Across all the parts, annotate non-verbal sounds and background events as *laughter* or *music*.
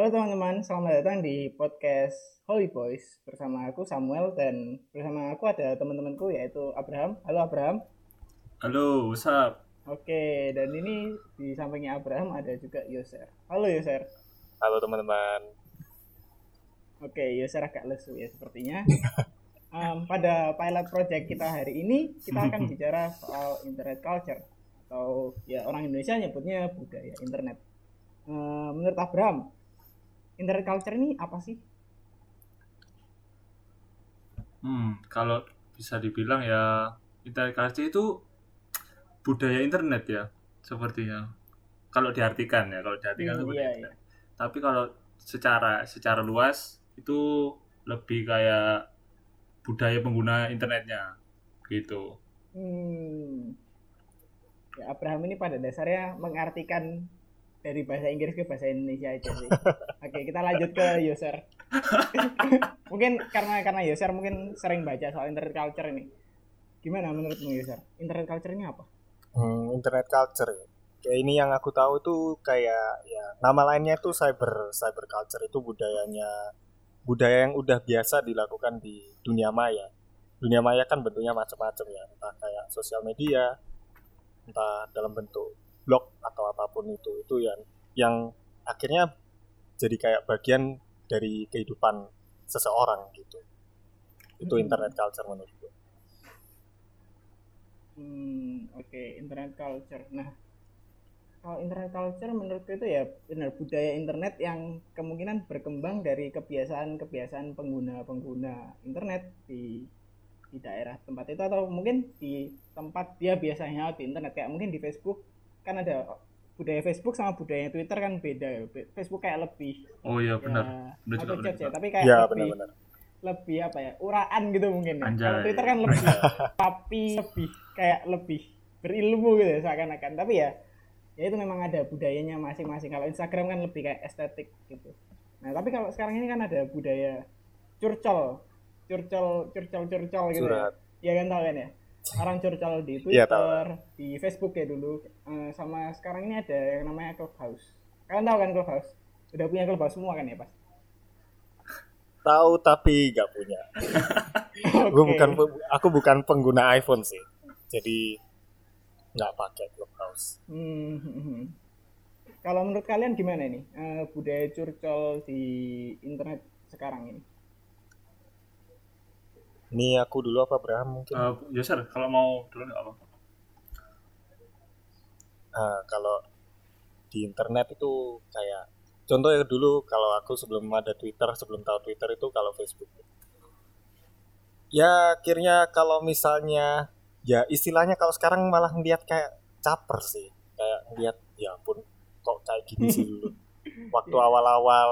Halo teman-teman, selamat datang di podcast Holy Boys bersama aku Samuel dan bersama aku ada teman-temanku yaitu Abraham. Halo Abraham. Halo, what's up? Oke, dan ini di sampingnya Abraham ada juga Yoser. Halo Yoser. Halo teman-teman. Oke, Yoser agak lesu ya sepertinya. *laughs* Um, pada pilot project kita hari ini kita akan *laughs* bicara soal internet culture atau ya orang Indonesia nyebutnya budaya internet. Uh, menurut Abraham, internet culture ini apa sih? Hmm, kalau bisa dibilang ya internet culture itu budaya internet ya, sepertinya. Kalau diartikan ya, kalau diartikan Hmm, seperti iya, itu. iya. Tapi kalau secara secara luas itu lebih kayak budaya pengguna internetnya gitu. Hmm. Ya, Abraham ini pada dasarnya mengartikan dari bahasa Inggris ke bahasa Indonesia aja sih. *laughs* Oke, kita lanjut ke user. *laughs* mungkin karena karena user mungkin sering baca soal internet culture ini. Gimana menurutmu user? Internet culture ini apa? Hmm, internet culture ya. Kayak ini yang aku tahu tuh kayak ya nama lainnya tuh cyber cyber culture itu budayanya budaya yang udah biasa dilakukan di dunia maya. Dunia maya kan bentuknya macam-macam ya, entah kayak sosial media, entah dalam bentuk blog atau apa pun itu. Itu yang yang akhirnya jadi kayak bagian dari kehidupan seseorang gitu. Itu Hmm. internet culture menurutku. Hmm, oke, internet culture. Nah, kalau internet culture menurutku itu ya benar budaya internet yang kemungkinan berkembang dari kebiasaan-kebiasaan pengguna-pengguna internet di di daerah tempat itu atau mungkin di tempat dia biasanya di internet kayak mungkin di Facebook kan ada budaya Facebook sama budaya Twitter kan beda ya. Facebook kayak lebih Oh iya benar. ya, Benar juga, atau benar chat ya, tapi kayak Ya lebih benar-benar. lebih apa ya uraan gitu mungkin ya. Anjay. kalau Twitter kan lebih *laughs* tapi lebih kayak lebih berilmu gitu ya seakan-akan tapi ya ya itu memang ada budayanya masing-masing kalau Instagram kan lebih kayak estetik gitu nah tapi kalau sekarang ini kan ada budaya curcol curcol curcol curcol gitu ya ya kan tahu kan ya orang curcol di Iya, Twitter tahu. di Facebook ya dulu Eh, sama sekarang ini ada yang namanya Clubhouse kalian tahu kan Clubhouse udah punya Clubhouse semua kan ya pas Tahu tapi nggak punya. *laughs* Gue Oke. bukan aku bukan pengguna iPhone sih. Jadi nggak pakai Clubhouse. Hmm, hmm, hmm. Kalau menurut kalian gimana ini eh, budaya curcol di internet sekarang ini? Ini aku dulu apa Abraham mungkin? Eh, Yoser, kalau mau dulu nggak apa? Nah, kalau di internet itu kayak contohnya dulu kalau aku sebelum ada Twitter, sebelum tahu Twitter itu kalau Facebook. Ya akhirnya kalau misalnya ya istilahnya kalau sekarang malah ngeliat kayak caper sih. Kayak ngeliat ya ampun kok kayak gini sih dulu. *laughs* Waktu awal-awal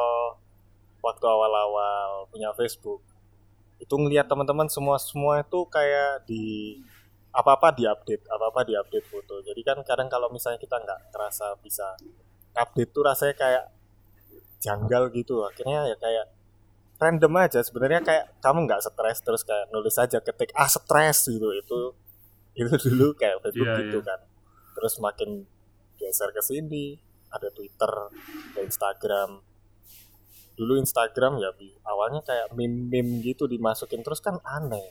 waktu awal-awal punya Facebook itu ngeliat teman-teman semua semua itu kayak di apa-apa diupdate, apa-apa diupdate foto. Jadi kan kadang kalau misalnya kita nggak ngerasa bisa update tuh rasanya kayak janggal gitu. Akhirnya ya kayak random aja. Sebenarnya kayak kamu nggak stres terus kayak nulis aja ketik ah stres gitu. Itu itu *laughs* dulu kayak Facebook Iya, gitu iya. kan. Terus makin geser ke sini, ada Twitter, ada Instagram. Dulu Instagram ya awalnya kayak meme-meme gitu dimasukin. Terus kan aneh.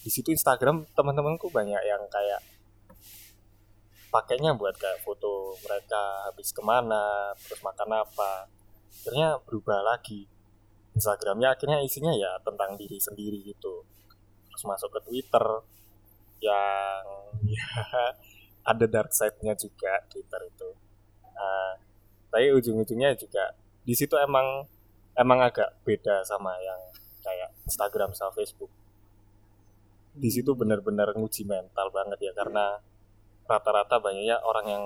Di situ Instagram teman-temanku banyak yang kayak pakainya buat kayak foto mereka habis ke mana terus makan apa. Akhirnya berubah lagi. Instagramnya akhirnya isinya ya tentang diri sendiri gitu. Terus masuk ke Twitter yang *laughs* ya ada dark side-nya juga Twitter itu. Nah, tapi ujung-ujungnya juga di situ emang emang agak beda sama yang kayak Instagram sama Facebook di situ benar-benar nguji mental banget ya karena rata-rata banyaknya orang yang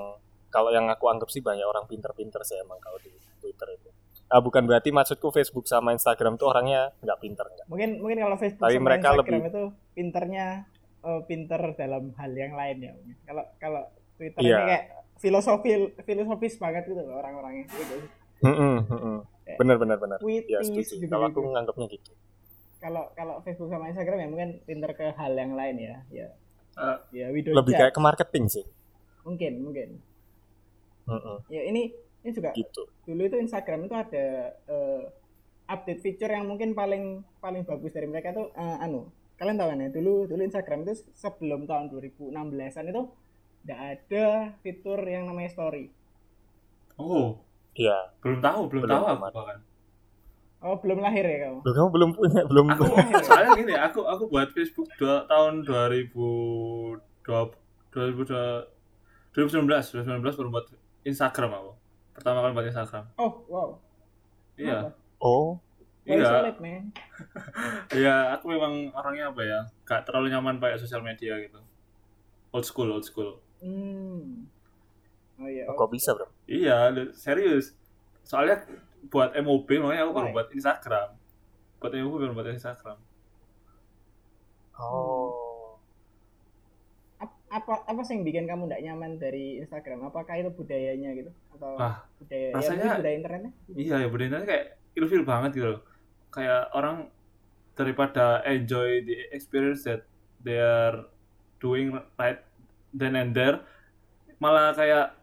kalau yang aku anggap sih banyak orang pinter-pinter sih emang kalau di Twitter itu. Ah bukan berarti maksudku Facebook sama Instagram tuh orangnya nggak pinter nggak. Mungkin mungkin kalau Facebook Tapi sama mereka Instagram lebih- itu pinternya eh, pinter dalam hal yang lain ya. Kalau kalau Twitter Iya. ini kayak filosofi filosofis banget gitu loh orang-orangnya. Gitu. Mm-mm, mm-mm. Bener bener. Tweeties Ya setuju. gitu-gitu. Kalau aku nganggapnya gitu. Kalau kalau Facebook sama Instagram ya mungkin pinter ke hal yang lain ya. Ya. Eh, Ya we don't Lebih judge. kayak ke marketing sih. mungkin mungkin Mm-mm. ya ini ini juga gitu dulu itu Instagram itu ada eh, update feature yang mungkin paling paling bagus dari mereka tuh eh, anu kalian tahu kan ya dulu dulu Instagram itu sebelum tahun 2016an itu tidak ada fitur yang namanya story Oh, ya belum tahu, belum, Belum tahu aku bahkan. oh belum lahir ya kamu Loh, kamu belum punya belum Aku *laughs* soalnya gini, aku aku buat Facebook dua, tahun 2020 2019 2019 baru buat Instagram aku. Pertama kali buat Instagram. oh wow Iya. oh Iya. solid. *laughs* Iya, aku memang orangnya apa ya? Gak terlalu nyaman pakai sosial media gitu. Old school, old school. Hmm. Oh iya. kok bisa bro Iya, serius. Soalnya buat MOB makanya aku baru Why? buat Instagram. Buat MOB baru buat Instagram. oh Ap- apa apa sih yang bikin kamu tidak nyaman dari Instagram? Apakah itu budayanya gitu atau Ah, budaya ya, rasanya- mungkin budaya internetnya? Iya ya budayanya kayak ilfil banget gitu loh. Kayak orang daripada enjoy the experience that they are doing right then and there malah kayak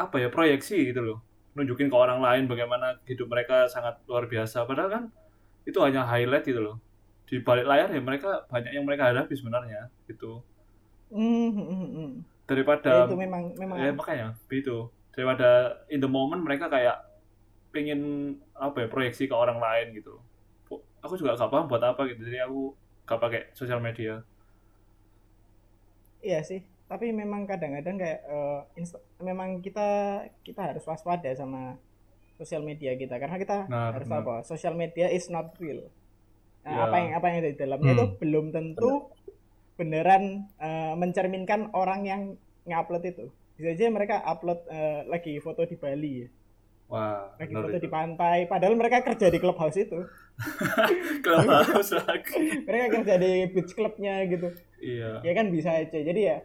apa ya proyeksi gitu loh. Nunjukin ke orang lain bagaimana hidup mereka sangat luar biasa. Padahal kan itu hanya highlight gitu loh. Di balik layar ya mereka banyak yang mereka hadapi sebenarnya gitu. Hmm, hmm, hmm, hmm. daripada Ya, itu memang memang ya makanya itu daripada in the moment mereka kayak pengen apa ya proyeksi ke orang lain gitu. Aku juga gak paham buat apa gitu. Jadi aku gak pakai sosial media. Iya sih. Tapi memang kadang-kadang kayak eh, insta- memang kita kita harus waspada sama sosial media kita karena kita Nah, harus benar. tahu bahwa social media is not real. Nah, Ya. apa yang apa yang ada di dalamnya Hmm. itu belum tentu beneran eh, mencerminkan orang yang ngupload itu. Bisa aja mereka upload eh, lagi foto di Bali ya. wah lagi foto itu. di pantai padahal mereka kerja di clubhouse itu *laughs* Clubhouse *laughs* lagi mereka kerja di beach clubnya gitu iya ya kan bisa aja jadi ya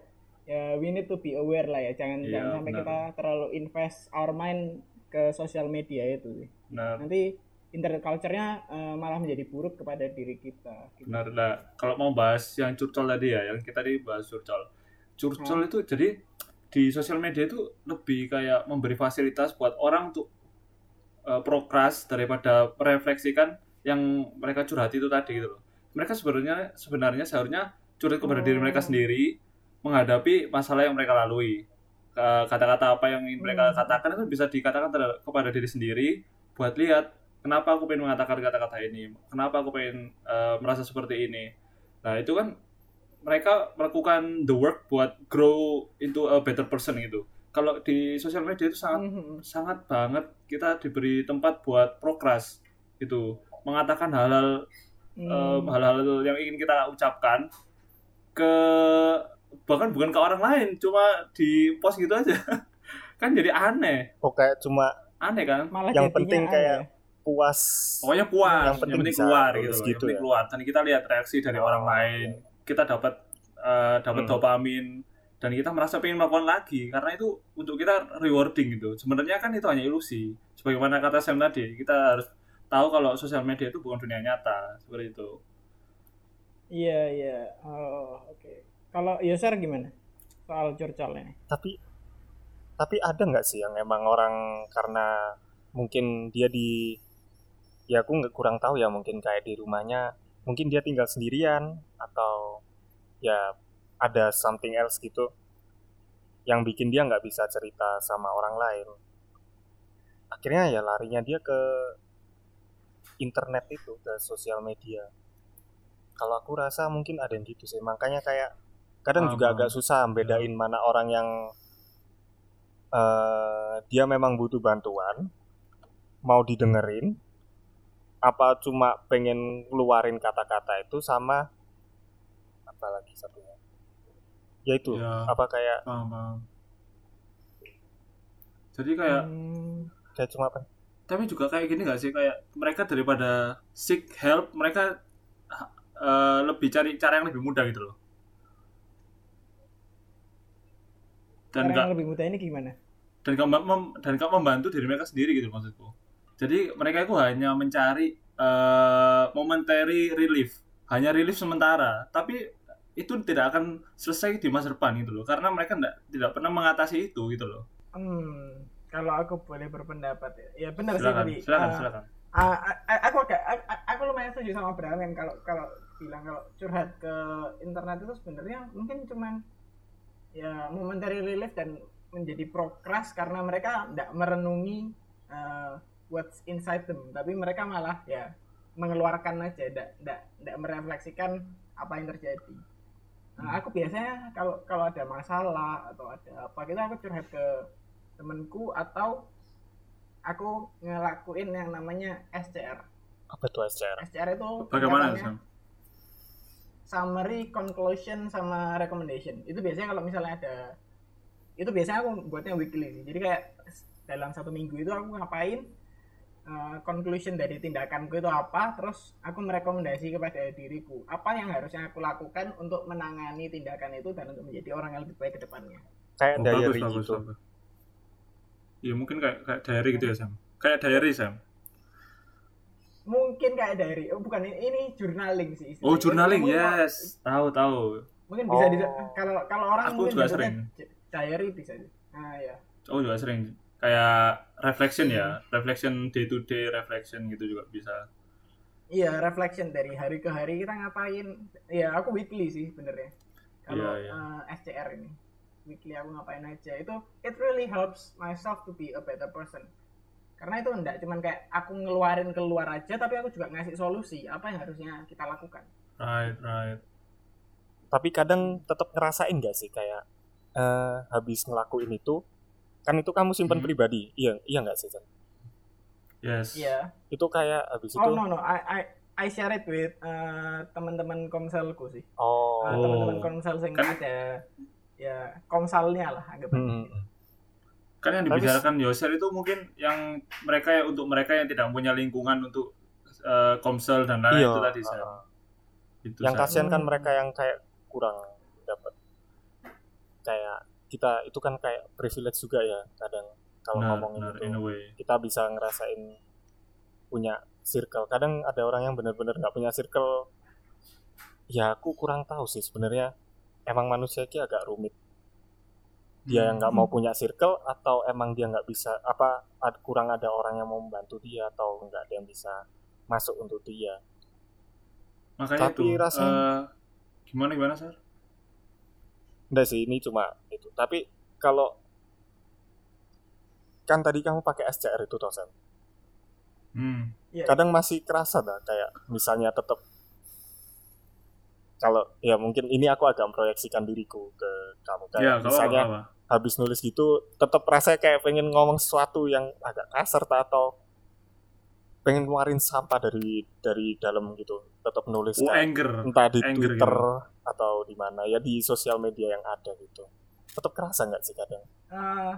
ya we need to be aware lah ya jangan Iya, jangan sampai benar. kita terlalu invest our mind ke sosial media itu sih. benar nanti internet culture-nya eh, malah menjadi buruk kepada diri kita gitu. benar lah kalau mau bahas yang curcol tadi ya yang kita tadi bahas curcol curcol Hmm. itu jadi di sosial media itu lebih kayak memberi fasilitas buat orang untuk uh, prokras daripada merefleksikan yang mereka curhati itu tadi gitu loh mereka sebenarnya sebenarnya seharusnya curhat kepada diri mereka Oh. sendiri menghadapi masalah yang mereka lalui Ka- kata-kata apa yang ingin mereka Hmm. katakan itu bisa dikatakan kepada diri sendiri buat lihat kenapa aku pengen mengatakan kata-kata ini kenapa aku pengen uh, merasa seperti ini nah itu kan mereka melakukan the work buat grow into a better person gitu kalau di sosial media itu sangat Mhm. sangat banget kita diberi tempat buat prokras gitu mengatakan hal-hal Hmm. em, hal-hal yang ingin kita ucapkan ke bahkan bukan ke orang lain cuma di post gitu aja. *laughs* Kan jadi aneh. Kok kayak cuma aneh kan? Malah yang penting aneh. kayak puas. Pokoknya puas Yang yang penting penting, bisa keluar gitu, gitu yang penting ya. keluar. Dan kita lihat reaksi dari Oh, orang lain kita dapat eh, dapat Hmm. dopamin. Dan kita merasa pengen melakukan lagi. Karena itu untuk kita rewarding gitu. Sebenarnya kan itu hanya ilusi. Sebagaimana kata Sam tadi kita harus tahu kalau sosial media itu bukan dunia nyata. Seperti itu. Iya iya. Oh oke kalau Yoser gimana? Soal curcolnya tapi tapi ada nggak sih yang emang orang karena mungkin dia di ya aku nggak kurang tahu ya mungkin kayak di rumahnya mungkin dia tinggal sendirian atau ya ada something else gitu yang bikin dia nggak bisa cerita sama orang lain. Akhirnya ya larinya dia ke internet itu ke sosial media. Kalau aku rasa mungkin ada yang gitu sih makanya kayak kadang juga agak susah bedain mana orang yang eh, dia memang butuh bantuan mau didengerin apa cuma pengen ngeluarin kata-kata itu sama apa lagi satunya? Yaitu Ya. apa kayak paham paham. Jadi kayak Hmm, kayak cuma apa? Tapi juga kayak gini gak sih? Kayak mereka daripada seek help mereka eh, lebih cari cara yang lebih mudah gitu loh dan cara nggak yang lebih mudah ini gimana? Dan gak mem- dan gak membantu diri mereka sendiri gitu maksudku. Jadi mereka itu hanya mencari eh, momentary relief. Hanya relief sementara. Tapi itu tidak akan selesai di masa depan gitu loh. Karena mereka tidak tidak pernah mengatasi itu gitu loh. Hmm, kalau aku boleh berpendapat ya, ya benar sih silakan tadi. silakan Eh, silakan. ah, aku agak aku lumayan setuju sama yang kalau kalau bilang kalau curhat ke internet itu sebenarnya mungkin cuman ya momentary relief dan menjadi prokras karena mereka tidak merenungi uh, what's inside them. Tapi mereka malah ya mengeluarkan aja tidak tidak tidak merefleksikan apa yang terjadi. Nah, aku biasanya kalau kalau ada masalah atau ada apa gitu aku curhat ke temenku atau aku ngelakuin yang namanya SCR apa itu SCR SCR itu bagaimana? Summary, conclusion, sama recommendation. Itu biasanya kalau misalnya ada itu biasanya aku buatnya weekly sih. Jadi kayak dalam satu minggu itu aku ngapain eh, conclusion dari tindakanku itu apa, terus aku merekomendasi kepada diriku apa yang harusnya aku lakukan untuk menangani tindakan itu dan untuk menjadi orang yang lebih baik ke depannya. kayak Oh, diary bagus, gitu. Iya mungkin kayak kayak diary gitu ya Sam. Kayak diary Sam. Mungkin kayak dari oh bukan ini, ini journaling sih. istilahnya. Oh journaling Mungkin- yes, tahu tahu. Mungkin bisa di Oh. kalau kalau orang Aku mungkin juga biasanya sering. diary bisa. Ah ya. Oh juga sering kayak reflection ya, reflection day to day reflection gitu juga bisa. Iya, reflection dari hari ke hari kita ngapain. Iya, aku weekly sih benernya. Kalau Iya, iya. eh, SCR ini. Weekly aku ngapain aja. Itu it really helps myself to be a better person. Karena itu enggak cuman kayak aku ngeluarin keluar aja tapi aku juga ngasih solusi apa yang harusnya kita lakukan. Right, right. tapi kadang tetap ngerasain gak sih kayak eh, habis ngelakuin itu kan itu kamu simpan Hmm. pribadi iya iya nggak sih Jan? Yes. Iya. itu kayak habis Oh itu no no, I I I share it with eh, teman-teman komselku sih. oh Eh, teman-teman Oh. komsel sing Kan- ada ya komsalnya lah anggap aja. Hmm, hmm. Kan yang dibicarakan Yoser itu mungkin yang mereka ya untuk mereka yang tidak punya lingkungan untuk eh, komsel dan lain iya. itu tadi uh, Itu yang kasihan kan Hmm. mereka yang kayak kurang dapat. Kayak kita itu kan kayak privilege juga ya kadang kalau Benar, ngomongin benar, itu in a way. kita bisa ngerasain punya circle. Kadang ada orang yang benar-benar nggak punya circle. Ya aku kurang tahu sih sebenarnya. Emang manusia ini agak rumit dia yang nggak mau punya circle atau emang dia nggak bisa apa ad- kurang ada orang yang mau membantu dia atau nggak ada yang bisa masuk untuk dia Makanya Tapi itu rasanya- eh, gimana gimana Sar? Enggak sih ini cuma itu tapi kalau kan tadi kamu pakai SCR itu toh Sam Hmm. Iya. kadang masih kerasa dah kayak misalnya tetap kalau ya mungkin ini aku agak memproyeksikan diriku ke kamu kayak Ya, kalau misalnya apa, habis nulis gitu tetap rasanya kayak pengen ngomong sesuatu yang agak kasar atau pengen ngeluarin sampah dari dari dalam gitu tetap nulis Oh, kayak anger. entah di anger Twitter gitu. atau di mana ya di sosial media yang ada gitu tetap kerasa nggak sih kadang Eh,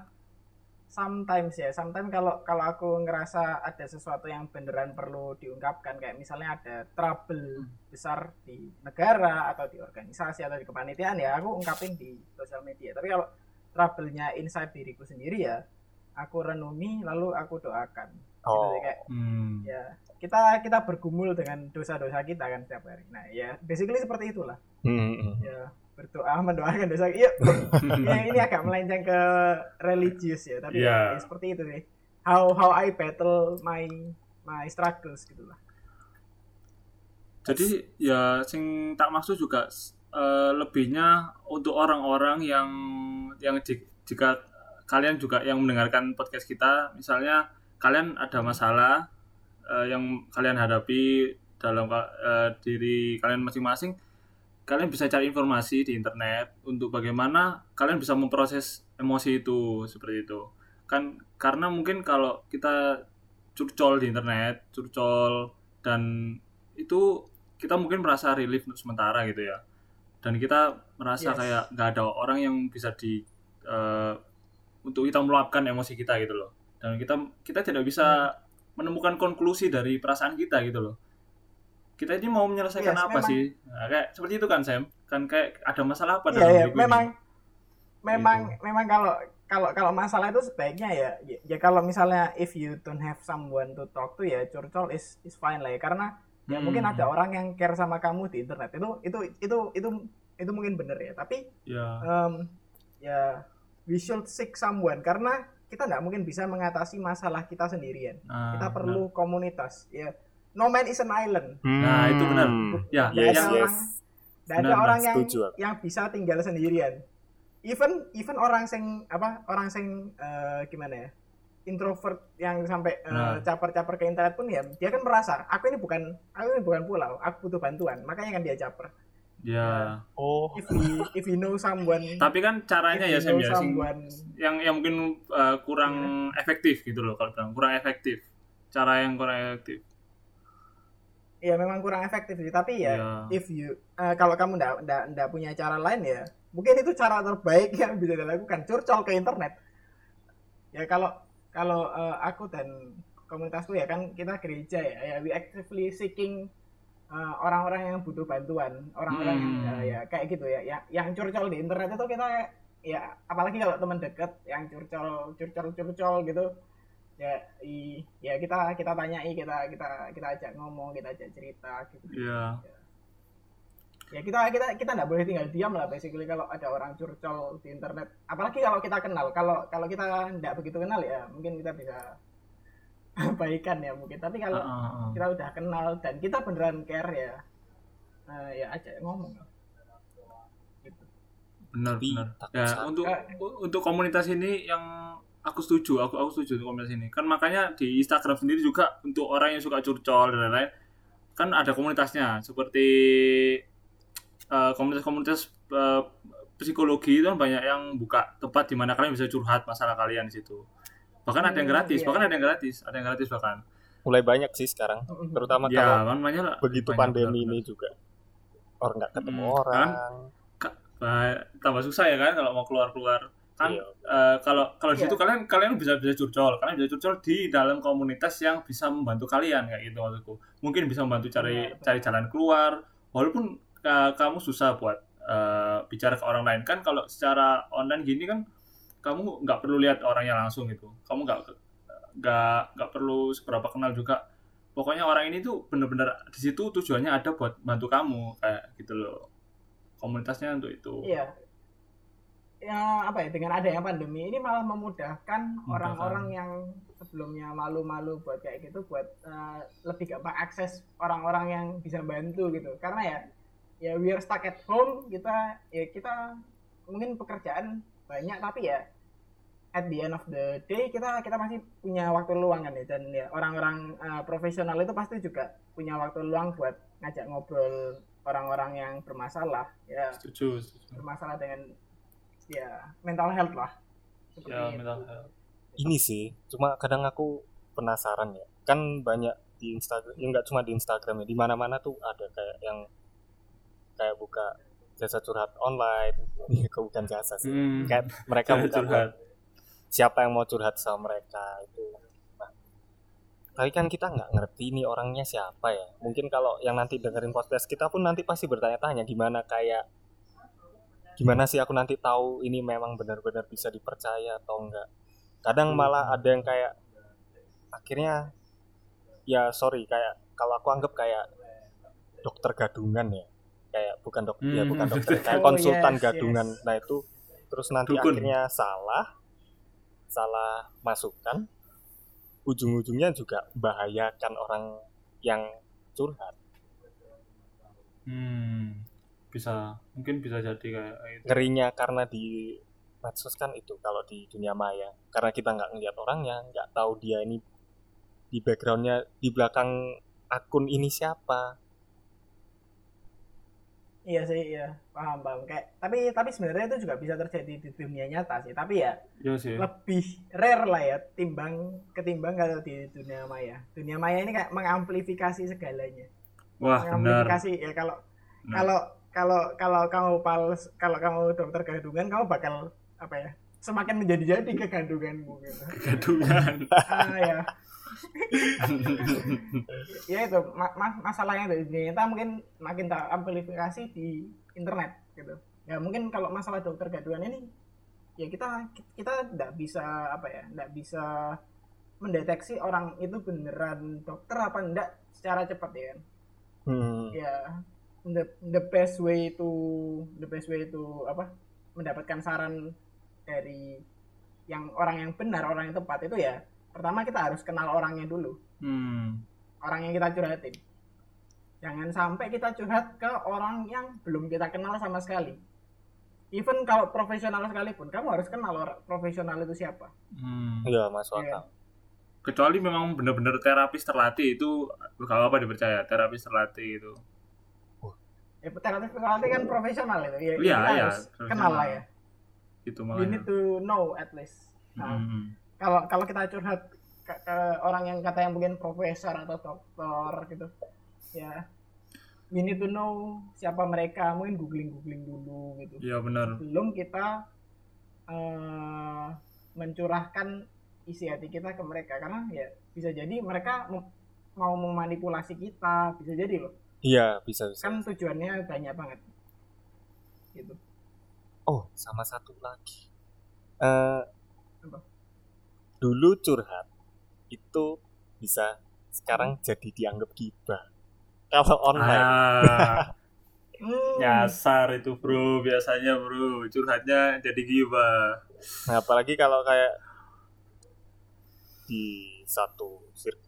sometimes ya, sometimes kalau kalau aku ngerasa ada sesuatu yang beneran perlu diungkapkan kayak misalnya ada trouble besar di negara atau di organisasi atau di kepanitiaan ya aku ungkapin di sosial media. Tapi kalau trouble-nya inside diriku sendiri ya aku renungi lalu aku doakan. Gitu oh sih, kayak Hmm. ya kita kita bergumul dengan dosa-dosa kita kan setiap hari. Nah, ya basically seperti itulah. Hmm, hmm. Ya berdoa mendoakan dosa. Iya, *laughs* ya, ini agak melenceng ke religius ya tapi Iya. ya, seperti itu sih how how I battle my my struggles gitu lah Jadi ya sing tak maksud juga eh, lebihnya untuk orang-orang yang yang ji- jika kalian juga yang mendengarkan podcast kita, misalnya kalian ada masalah eh, yang kalian hadapi dalam eh, diri kalian masing-masing, kalian bisa cari informasi di internet untuk bagaimana kalian bisa memproses emosi itu seperti itu. Kan karena mungkin kalau kita curcol di internet, curcol dan itu kita mungkin merasa relief untuk sementara gitu ya dan kita merasa Yes. kayak nggak ada orang yang bisa di eh, untuk kita meluapkan emosi kita gitu loh dan kita kita tidak bisa menemukan konklusi dari perasaan kita gitu loh kita ini mau menyelesaikan Yes, apa memang. sih nah, kayak seperti itu kan Sam kan kayak ada masalah apa iya dalam diriku ini? memang memang Gitu. memang kalau kalau kalau masalah itu sebaiknya ya ya, ya kalau misalnya if you don't have someone to talk to ya curcol is is fine lah ya karena ya Hmm. mungkin ada orang yang care sama kamu di internet. Itu itu itu itu itu mungkin bener ya. Tapi ya. um, ya we should seek someone. Karena kita nggak mungkin bisa mengatasi masalah kita sendirian. Nah, kita perlu komunitas ya. No man is an island. Nah, itu benar. Ya, Yes, ada yes. orang nggak ada orang yang setuju yang bisa tinggal sendirian. Even even orang sing apa orang sing eh, gimana ya introvert yang sampai eh, Nah. caper-caper ke internet pun ya dia kan merasa aku ini bukan aku ini bukan pulau aku butuh bantuan makanya kan dia caper Ya. Oh, if he if he know someone Tapi kan caranya ya Sam know ya, someone yang yang mungkin uh, kurang Iya. efektif gitu loh kalau bilang kurang efektif. Cara yang kurang efektif. ya memang kurang efektif sih tapi ya Iya. if you eh, kalau kamu ndak ndak ndak punya cara lain ya mungkin itu cara terbaik *laughs* yang bisa dilakukan curcol ke internet ya kalau kalau eh, aku dan komunitasku ya kan kita gereja ya ya we actively seeking eh, orang-orang yang butuh bantuan orang-orang yang Hmm. eh, ya kayak gitu ya yang yang curcol di internet itu kita ya apalagi kalau teman dekat yang curcol curcol curcol gitu ya i, ya kita kita tanyai kita kita kita ajak ngomong kita ajak cerita gitu Iya. ya kita kita kita nggak boleh tinggal diam lah basically kalau ada orang curcol di internet apalagi kalau kita kenal kalau kalau kita nggak begitu kenal ya mungkin kita bisa *laughs* baikan ya mungkin tapi kalau ah. kita udah kenal dan kita beneran care ya eh, ya aja ngomong gitu. Benar, benar. Ya, untuk Eh. untuk komunitas ini yang aku setuju, aku aku setuju untuk komunitas ini. Kan makanya di Instagram sendiri juga untuk orang yang suka curcol dan lain-lain kan ada komunitasnya seperti eh, komunitas-komunitas eh, psikologi itu kan banyak yang buka tempat di mana kalian bisa curhat masalah kalian di situ. Bahkan ada yang Hmm, gratis, iya. bahkan ada yang gratis, ada yang gratis bahkan. mulai banyak sih sekarang. Terutama Ya, kalau kan lah, begitu banyak pandemi benar-benar. ini juga. Orang nggak ketemu Hmm, orang. Bah, tambah susah ya kan kalau mau keluar-keluar kan Iya. eh, kalau kalau di Iya. situ kalian kalian bisa bisa curcol kalian bisa curcol di dalam komunitas yang bisa membantu kalian kayak gitu maksudku mungkin bisa membantu cari benar. cari jalan keluar walaupun eh, kamu susah buat eh, bicara ke orang lain kan kalau secara online gini kan kamu nggak perlu lihat orangnya langsung gitu. Kamu nggak nggak nggak perlu seberapa kenal juga. Pokoknya orang ini tuh bener-bener di situ tujuannya ada buat bantu kamu kayak gitu loh. Komunitasnya untuk itu. Iya. Ya apa ya dengan adanya pandemi ini malah memudahkan. orang-orang yang sebelumnya malu-malu buat kayak gitu buat eh, lebih gampang akses orang-orang yang bisa bantu gitu. Karena ya ya we are stuck at home kita ya kita mungkin pekerjaan banyak tapi ya at the end of the day kita kita masih punya waktu luang kan ya dan ya orang-orang eh, profesional itu pasti juga punya waktu luang buat ngajak ngobrol orang-orang yang bermasalah ya setuju, setuju. bermasalah dengan ya mental health lah seperti ya itu. mental health Ini sih, cuma kadang aku penasaran ya. Kan banyak di Instagram, ya nggak cuma di Instagram ya, di mana-mana tuh ada kayak yang kayak buka jasa curhat online. *laughs* Iya, kok bukan jasa sih. Hmm. Kayak mereka Jasa buka curhat. siapa yang mau curhat sama mereka itu. Nah, tapi kan kita nggak ngerti nih orangnya siapa ya. Mungkin kalau yang nanti dengerin podcast kita pun nanti pasti bertanya-tanya gimana kayak gimana sih aku nanti tahu ini memang benar-benar bisa dipercaya atau enggak. Kadang malah ada yang kayak akhirnya ya sorry kayak kalau aku anggap kayak dokter gadungan ya. Kayak bukan dokter ya Hmm, bukan dokter, *laughs* kayak Oh, konsultan yes, gadungan. yes. Nah, itu terus nanti Dukun. akhirnya salah salah masukan ujung-ujungnya juga bahayakan orang yang curhat Hmm. bisa mungkin bisa jadi kayak itu ngerinya karena di medsos kan itu kalau di dunia maya karena kita nggak ngeliat orangnya nggak tahu dia ini di backgroundnya di belakang akun ini siapa iya sih iya. Paham paham. Kayak tapi tapi sebenarnya itu juga bisa terjadi di dunia nyata sih. Tapi ya Iya sih. lebih rare lah ya timbang ketimbang kalau di dunia maya. Dunia maya ini kayak mengamplifikasi segalanya. Wah benar. Mengamplifikasi ya kalau Benar. kalau kalau kalau kamu pals kalau kamu dokter kandungan kamu bakal apa ya semakin menjadi-jadi kegandunganmu gitu. Gadungan ah ya *laughs* ya itu ma- ma- masalahnya dari dunia nyata mungkin makin teramplifikasi di internet gitu. Ya mungkin kalau masalah dokter gaduhan ini ya kita kita tidak bisa apa ya tidak bisa mendeteksi orang itu beneran dokter apa enggak secara cepat ya kan? Hmm. ya the the best way to the best way to apa mendapatkan saran dari yang orang yang benar orang yang tepat itu ya pertama kita harus kenal orangnya dulu Hmm. orang yang kita curhatin jangan sampai kita curhat ke orang yang belum kita kenal sama sekali even kalau profesional sekalipun kamu harus kenal orang profesional itu siapa Hmm. Iya, masuk Iya. akal. Kecuali memang benar-benar terapis terlatih itu gak apa dipercaya terapis terlatih itu. ya terapis terlatih kan profesional itu ya Iya, kita iya, harus kenal lah ya Itu you makanya. need to know at least nah, Hmm. Kalau kalau kita curhat ke, ke orang yang kata yang mungkin profesor atau dokter gitu ya we need to know siapa mereka mungkin googling googling dulu gitu Iya benar. belum kita eh, mencurahkan isi hati kita ke mereka karena ya bisa jadi mereka mem- mau memanipulasi kita bisa jadi loh Iya, bisa bisa. kan tujuannya banyak banget gitu Oh, sama satu lagi. Eh Apa? Dulu curhat itu bisa sekarang jadi dianggap gibah. Kalau online, Ah, Hmm, *laughs* nyasar itu bro biasanya bro curhatnya jadi gibah. nah, apalagi kalau kayak di satu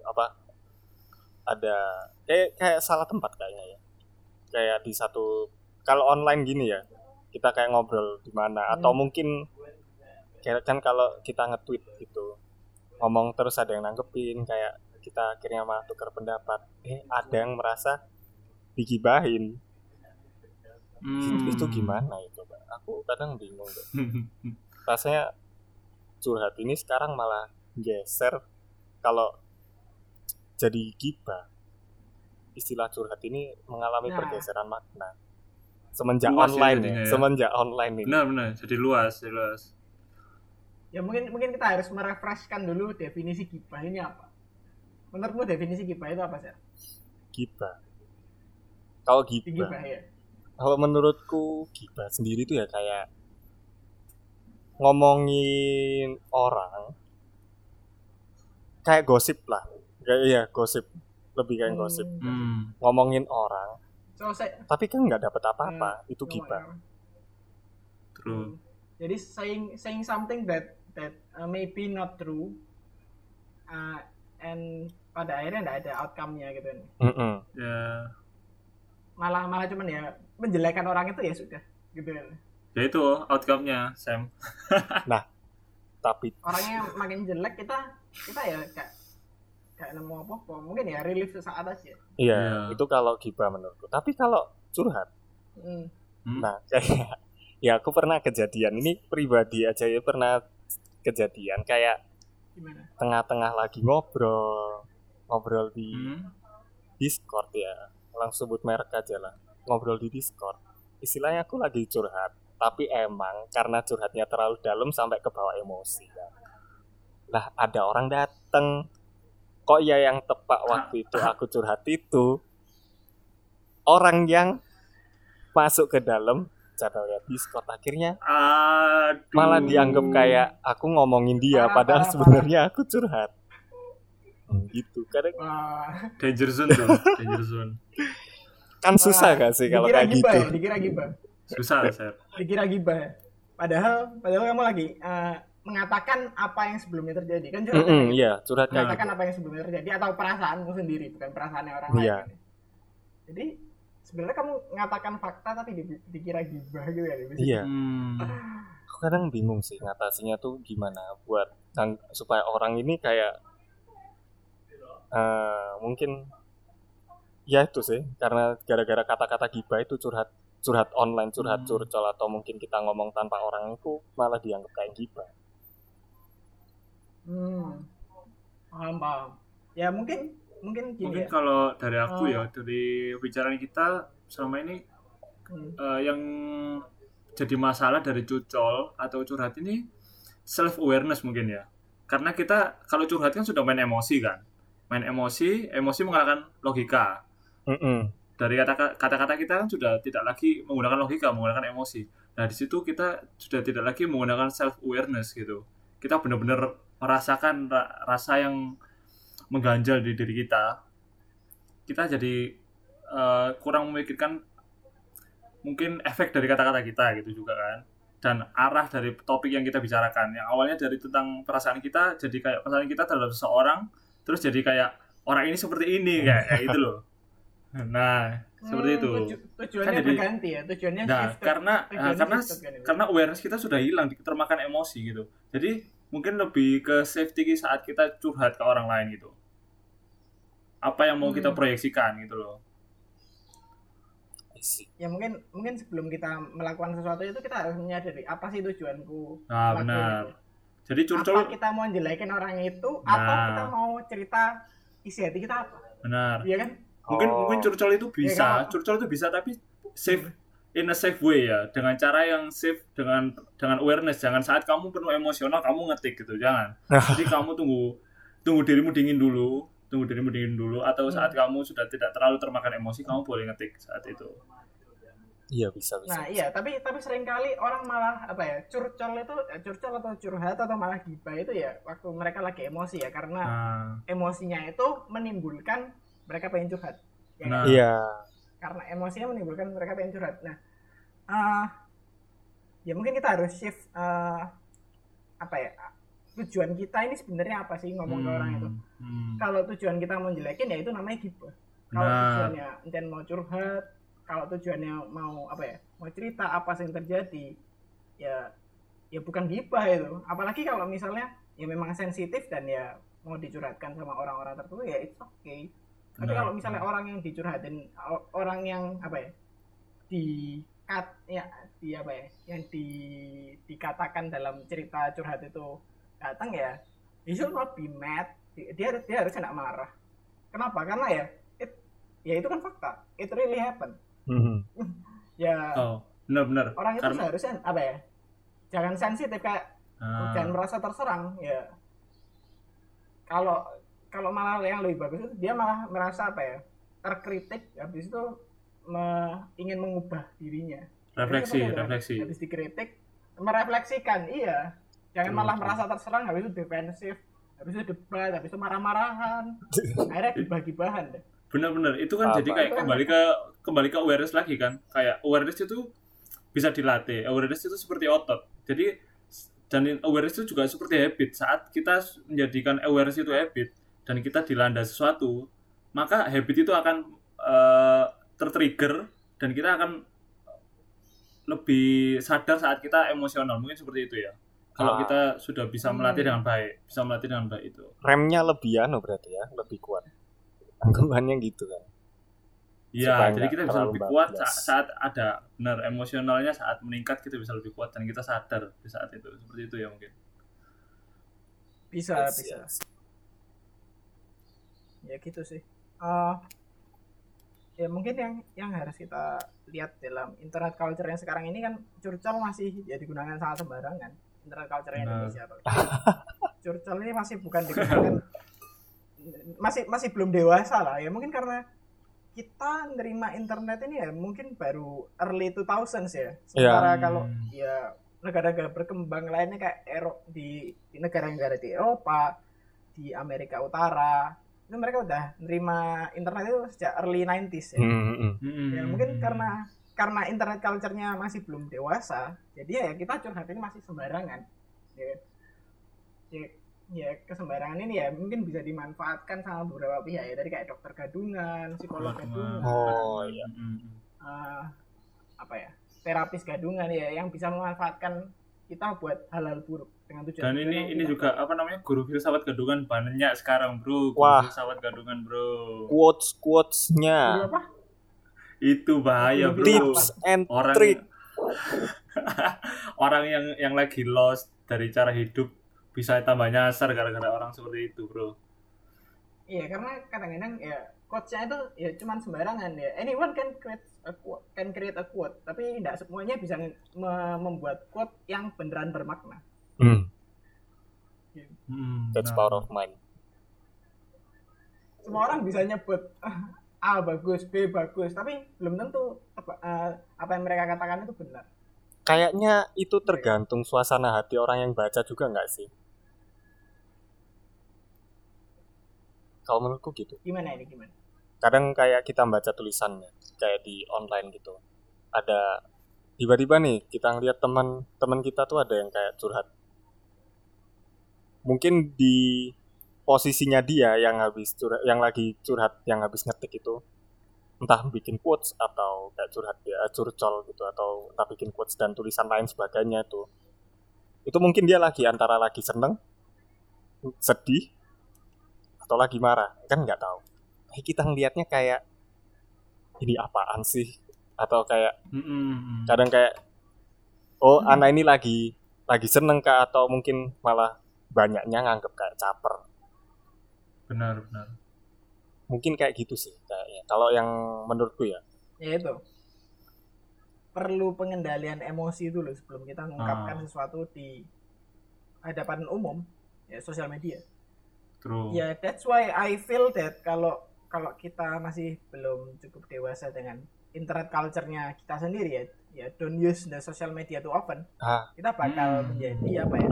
apa ada kayak kayak salah tempat kayaknya ya. Kayak di satu kalau online gini ya, kita kayak ngobrol di mana atau Hmm. mungkin kayak kan kalau kita nge-tweet gitu ngomong terus ada yang nanggepin kayak kita akhirnya malah tukar pendapat eh ada yang merasa digibahin Hmm. itu gimana ya coba aku kadang bingung deh. *laughs* rasanya curhat ini sekarang malah geser kalau jadi gibah istilah curhat ini mengalami Nah. pergeseran makna semenjak Luas online ya, ya. semenjak online ini benar benar jadi luas jadi luas. Ya mungkin mungkin kita harus merefreshkan dulu definisi gibah ini apa. Menurutmu definisi gibah itu apa sih gibah. Kalau gibah. Gibah ya. Kalau menurutku gibah sendiri tuh ya kayak ngomongin orang kayak gosip lah. Kayak iya gosip. Lebih kayak gosip. Hmm. Hmm. ngomongin orang. So saya tapi kan nggak dapat apa-apa. Hmm, itu gibah. True. jadi saying saying something that that uh, maybe not true uh, and pada akhirnya nggak ada outcome-nya gitu Mm-mm. Ya. malah malah cuman ya menjelekan orang itu ya sudah gitu kan Ya itu outcome-nya Sam. *laughs* tapi orangnya makin jelek kita kita ya kayak kayak nemu apa apa mungkin ya relief sesaat aja iya Iya. itu kalau gibah menurutku tapi kalau curhat hmm. Hmm. nah *laughs* kayak ya aku pernah kejadian ini pribadi aja ya pernah kejadian kayak gimana? tengah-tengah lagi ngobrol ngobrol di Hmm. Discord ya. Langsung sebut merek aja lah. Ngobrol di Discord. Istilahnya aku lagi curhat tapi emang karena curhatnya terlalu dalam sampai ke bawah emosi. Kan. lah ada orang dateng. Kok ya yang tepat waktu itu *laughs* aku curhat itu? Orang yang masuk ke dalam cara lihat Discord. Akhirnya Aduh. malah dianggap kayak aku ngomongin dia Parah, padahal parah, sebenarnya aku curhat. Hmm, gitu. Kadang Wah, danger zone tuh, *laughs* danger zone. kan susah gak sih kalau kayak gitu? ya dikira gibah. Susah, Sam. dikira gibah ya. padahal padahal kamu lagi eh, mengatakan apa yang sebelumnya terjadi. Kan curhat Mm-mm, iya curhat kayak mengatakan gitu. apa yang sebelumnya terjadi atau perasaanmu sendiri bukan perasaannya orang Iya. lain. Jadi sebenarnya kamu mengatakan fakta tapi di- dikira gibah gitu ya iya Hmm. aku kadang bingung sih ngatasinya tuh gimana buat supaya orang ini kayak eh, mungkin ya itu sih karena gara-gara kata-kata gibah itu curhat curhat online curhat Hmm. curcol atau mungkin kita ngomong tanpa orang itu malah dianggap kayak gibah hmm. paham paham ya mungkin mungkin gini Mungkin ya kalau dari aku Oh. ya, dari bicaraan kita selama ini Hmm. eh, yang jadi masalah dari cucol atau curhat ini self awareness mungkin ya. Karena kita kalau curhat kan sudah main emosi kan. Main emosi, emosi mengalahkan logika. Mm-mm. Dari kata- kata-kata kita kan sudah tidak lagi menggunakan logika, menggunakan emosi. Nah, di situ kita sudah tidak lagi menggunakan self awareness gitu. Kita benar-benar merasakan ra- rasa yang mengganjal di diri kita. Kita jadi eh, kurang memikirkan mungkin efek dari kata-kata kita gitu juga kan. dan arah dari topik yang kita bicarakan. Yang awalnya dari tentang perasaan kita jadi kayak perasaan kita terhadap seseorang, terus jadi kayak orang ini seperti ini kayak, kayak itu loh. Nah, seperti Hmm, itu. tuju- tujuannya Kan jadi- berganti ya tujuannya Nah, shifted. karena Tujuannya nah, karena shifted kan itu. karena awareness kita sudah hilang, termakan emosi gitu. Jadi mungkin lebih ke safety saat kita curhat ke orang lain gitu. Apa yang mau kita Hmm. proyeksikan gitu loh. Ya mungkin mungkin sebelum kita melakukan sesuatu itu kita harus menyadari apa sih tujuanku Nah, benar. itu. Jadi curcol apa kita mau jelekin orang itu atau Nah. kita mau cerita isi hati kita apa benar. Iya kan Mungkin Oh. mungkin curcol itu bisa, kan? curcol itu bisa tapi safe in a safe way ya, dengan cara yang safe dengan dengan awareness. Jangan saat kamu penuh emosional kamu ngetik gitu, jangan. Jadi kamu tunggu tunggu dirimu dingin dulu, tunggu dirimu dingin dulu atau saat kamu sudah tidak terlalu termakan emosi kamu boleh ngetik saat itu. Iya bisa bisa. nah iya tapi tapi sering kali orang malah apa ya curcol itu eh, curcol atau curhat atau malah gibah itu ya waktu mereka lagi emosi ya karena Nah, emosinya itu menimbulkan mereka pengen curhat ya kan? Nah. Iya. karena emosinya menimbulkan mereka pengen curhat nah eh, ya mungkin kita harus shift eh, apa ya tujuan kita ini sebenarnya apa sih ngomong ke orang itu? Hmm. kalau tujuan kita mau jelekin ya itu namanya gibah kalau Nah. tujuannya enten mau curhat kalau tujuannya mau apa ya mau cerita apa sih yang terjadi ya ya bukan gibah itu. Apalagi kalau misalnya ya memang sensitif dan ya mau dicurhatkan sama orang-orang tertentu ya it's okay. Tapi Benar, kalau misalnya orang yang dicurhatin orang yang apa ya di kat ya di apa ya yang di dikatakan dalam cerita curhat itu datang ya he should not be mad dia dia, dia harus kena marah. Kenapa? Karena ya it, ya itu kan fakta. It really happen Mhm. *laughs* ya Oh, benar-benar. orang itu Karena seharusnya apa ya jangan sensitif kayak Ah, jangan merasa terserang ya. Kalau kalau malah yang lebih bagus itu dia malah merasa apa ya terkritik habis itu me- ingin mengubah dirinya. Refleksi, Jadi ya, refleksi. habis dikritik merefleksikan iya jangan malah merasa terserang habis itu defensif habis itu debat habis itu marah-marahan *laughs* akhirnya gibah-gibahan deh Benar-benar itu kan Apa? jadi kayak Itu kembali ke kembali ke awareness lagi kan. Kayak awareness itu bisa dilatih. Awareness itu seperti otot. Jadi dan awareness itu juga seperti habit. Saat kita menjadikan awareness itu habit dan kita dilanda sesuatu, maka habit itu akan eh, tertrigger dan kita akan lebih sadar saat kita emosional. Mungkin seperti itu ya. Kalau Ah. kita sudah bisa melatih Hmm. dengan baik, bisa melatih dengan baik itu. Remnya lebih anu berarti ya, lebih kuat. Anggapannya gitu kan. Iya, jadi kita bisa lebih kuat saat, saat ada benar emosionalnya saat meningkat kita bisa lebih kuat dan kita sadar di saat itu seperti itu ya mungkin. bisa Yes, bisa yes. ya gitu sih Eh, ya mungkin yang yang harus kita lihat dalam internet culture yang sekarang ini kan curcol masih ya digunakan sangat sembarangan internet culture Benar. Indonesia apalagi. curcol ini masih bukan digunakan masih masih belum dewasa lah ya mungkin karena kita nerima internet ini ya mungkin baru early 2000s ya sementara Ya. kalau Hmm. ya negara-negara berkembang lainnya kayak Ero di, di negara-negara di Eropa di Amerika Utara itu mereka udah nerima internet itu sejak early 90s ya. Mhm. Hmm. Ya, mungkin karena karena internet culture-nya masih belum dewasa, jadi ya kita curhat ini masih sembarangan. Ya, ya, ya kesembarangan ini ya mungkin bisa dimanfaatkan sama beberapa pihak ya, dari kayak dokter gadungan, psikolog gadungan, Oh, iya. Hmm. eh, apa ya, terapis gadungan ya, yang bisa memanfaatkan kita buat hal-hal buruk dengan tujuan. Dan ini ini juga apa namanya guru filsafat gadungan banyak sekarang bro. Guru Wah. filsafat gadungan bro. Quotes quotesnya, apa? Itu bahaya bro. tips and Orang trick. *laughs* orang yang yang lagi lost dari cara hidup bisa tambah nyasar gara-gara orang seperti itu bro. Iya, karena kadang-kadang ya quotes-nya itu ya cuman sembarangan ya. Anyone can create a quote, can create a quote, tapi tidak semuanya bisa me- membuat quote yang beneran bermakna. Hmm, Hmm, that's nah. power of mind. Semua orang bisa nyebut *laughs* A bagus, B bagus, tapi belum tentu apa, eh, apa yang mereka katakan itu benar. Kayaknya itu tergantung suasana hati orang yang baca juga nggak sih? Kalau menurutku gitu. Gimana ini gimana? Kadang kayak kita baca tulisannya, kayak di online gitu. Ada tiba-tiba nih kita ngeliat teman-teman kita tuh ada yang kayak curhat mungkin di posisinya dia yang habis curhat, yang lagi curhat yang habis ngetik itu entah bikin quotes atau kayak curhat dia curcol gitu atau entah bikin quotes dan tulisan lain sebagainya itu. Itu mungkin dia lagi antara lagi seneng sedih atau lagi marah kan nggak tahu. Kita ngelihatnya kayak ini apaan sih? Atau kayak Mm-mm. kadang kayak oh anak ini lagi lagi seneng kah? Atau mungkin malah banyaknya nganggep kayak caper benar benar. Mungkin kayak gitu sih kayaknya. Kalau yang menurutku ya. Ya itu. Perlu pengendalian emosi dulu sebelum kita mengungkapkan Ah. sesuatu di hadapan umum ya sosial media. True. Ya that's why I feel that kalau kalau kita masih belum cukup dewasa dengan internet culture-nya kita sendiri ya ya don't use the social media too often ah. kita bakal Hmm. menjadi apa ya?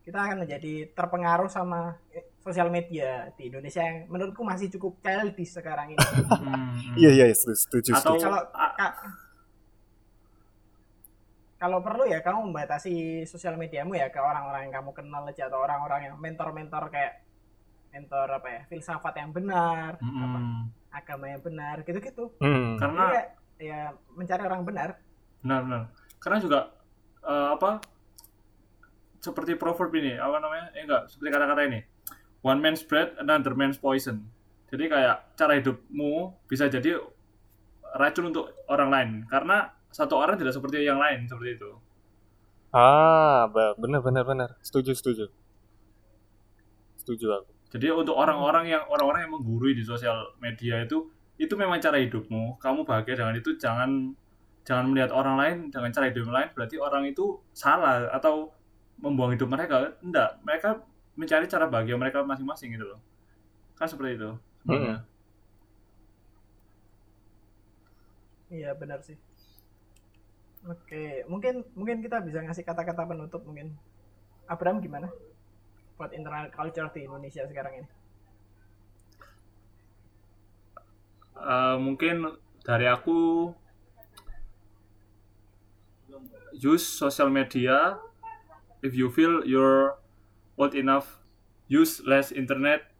Kita akan menjadi terpengaruh sama sosial media di Indonesia yang menurutku masih cukup childish sekarang ini Mm-mm. *laughs* iya iya setuju setuju, atau. Kalau- kalau perlu ya kamu membatasi sosial mediamu ya ke orang-orang yang kamu kenal aja atau orang-orang yang mentor-mentor kayak mentor apa ya filsafat yang benar, apa, Mm-mm. agama yang benar, gitu-gitu. Hmm. karena Jadi ya, ya mencari orang benar. benar benar karena juga eh, apa seperti proverb ini apa namanya eh enggak seperti kata-kata ini one man's bread another man's poison. Jadi kayak cara hidupmu bisa jadi racun untuk orang lain. Karena satu orang tidak seperti yang lain seperti itu. Ah bener bener bener setuju setuju. Setuju aku. Jadi untuk orang-orang yang orang-orang yang menggurui di sosial media itu itu memang cara hidupmu. Kamu bahagia dengan itu jangan jangan melihat orang lain dengan cara hidup lain berarti orang itu salah atau membuang hidup mereka. Enggak mereka mencari cara bahagia mereka masing-masing gitu loh kan seperti itu sebenarnya Iya benar sih. Oke, mungkin mungkin kita bisa ngasih kata-kata penutup mungkin. Abraham gimana? Buat internet culture di Indonesia sekarang ini. Eh, mungkin dari aku use social media if you feel you're old enough use less internet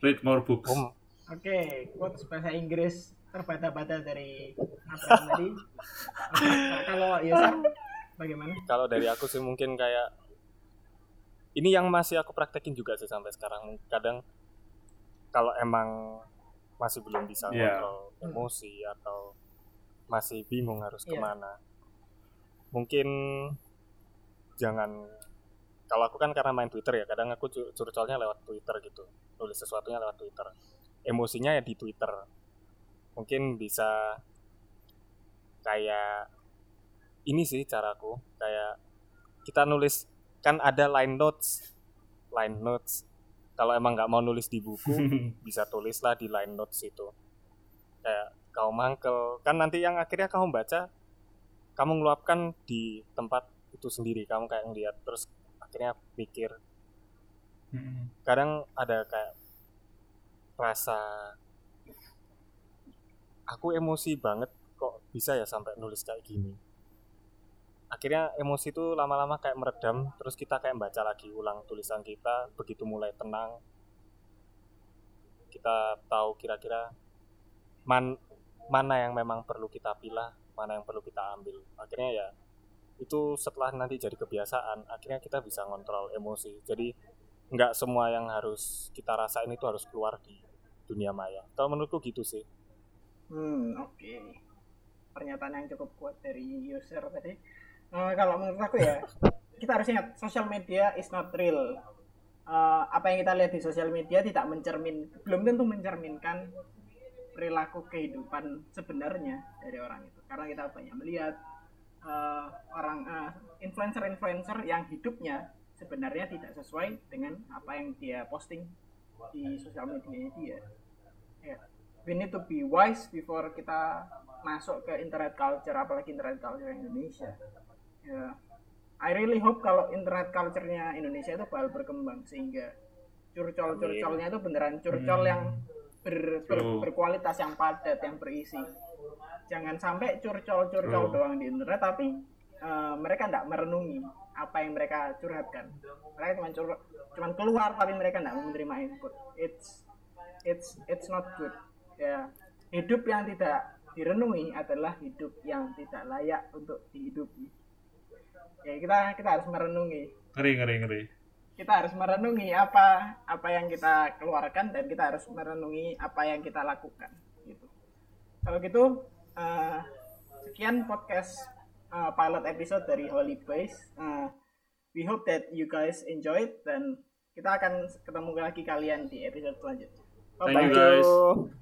read more books om Oke, quotes bahasa Inggris terbata-bata dari Abraham tadi. Oke, *laughs* Kalau Yosar, bagaimana? kalau dari aku sih mungkin kayak ini yang masih aku praktekin juga sih sampai sekarang kadang kalau emang masih belum bisa Iya. kontrol emosi atau masih bingung harus Iya. ke mana mungkin jangan kalau aku kan karena main Twitter ya kadang aku cu- curcolnya lewat Twitter gitu. Tulis sesuatunya lewat Twitter. Emosinya ya di Twitter. Mungkin bisa kayak ini sih caraku kayak kita nulis kan ada line notes line notes. Kalau emang nggak mau nulis di buku *laughs* bisa tulislah di line notes itu. Kayak kau mangkel. Kan nanti yang akhirnya kamu baca kamu ngeluapkan di tempat itu sendiri. Kamu kayak ngeliat terus akhirnya pikir Mm-mm. kadang ada kayak rasa aku emosi banget kok bisa ya sampai nulis kayak gini? Akhirnya emosi itu lama-lama kayak meredam terus kita kayak baca lagi ulang tulisan kita begitu mulai tenang. Kita tahu kira-kira man, mana yang memang perlu kita pilih mana yang perlu kita ambil. Akhirnya ya itu setelah nanti jadi kebiasaan akhirnya kita bisa ngontrol emosi jadi nggak semua yang harus kita rasain itu harus keluar di dunia maya kalau menurutku gitu sih Hmm, oke. Pernyataan yang cukup kuat dari user tadi. Eh, kalau menurut aku ya, *laughs* kita harus ingat social media is not real. Eh, apa yang kita lihat di sosial media tidak mencermin, belum tentu mencerminkan perilaku kehidupan sebenarnya dari orang itu. Karena kita banyak melihat eh, orang eh, influencer-influencer yang hidupnya sebenarnya tidak sesuai dengan apa yang dia posting di sosial media dia. Ya. We need to be wise before kita masuk ke internet culture apalagi internet culture Indonesia. Ya. I really hope kalau internet culture-nya Indonesia itu bakal berkembang sehingga curcol-curcolnya itu beneran curcol Hmm. yang ber- ber- berkualitas yang padat yang berisi jangan sampai curcol-curcol Oh. doang di internet tapi eh, mereka tidak merenungi apa yang mereka curhatkan. Mereka cuma cur cuman keluar tapi mereka tidak menerima input. It's it's it's not good. Ya hidup yang tidak direnungi adalah hidup yang tidak layak untuk dihidupi. Ya kita kita harus merenungi. Ngeri ngeri ngeri. Kita harus merenungi apa apa yang kita keluarkan dan kita harus merenungi apa yang kita lakukan gitu. Kalau gitu eh, sekian podcast eh, pilot episode dari Holy Base Eh, we hope that you guys enjoyed dan kita akan ketemu lagi kalian di episode selanjutnya Thank Bye-bye. you, guys.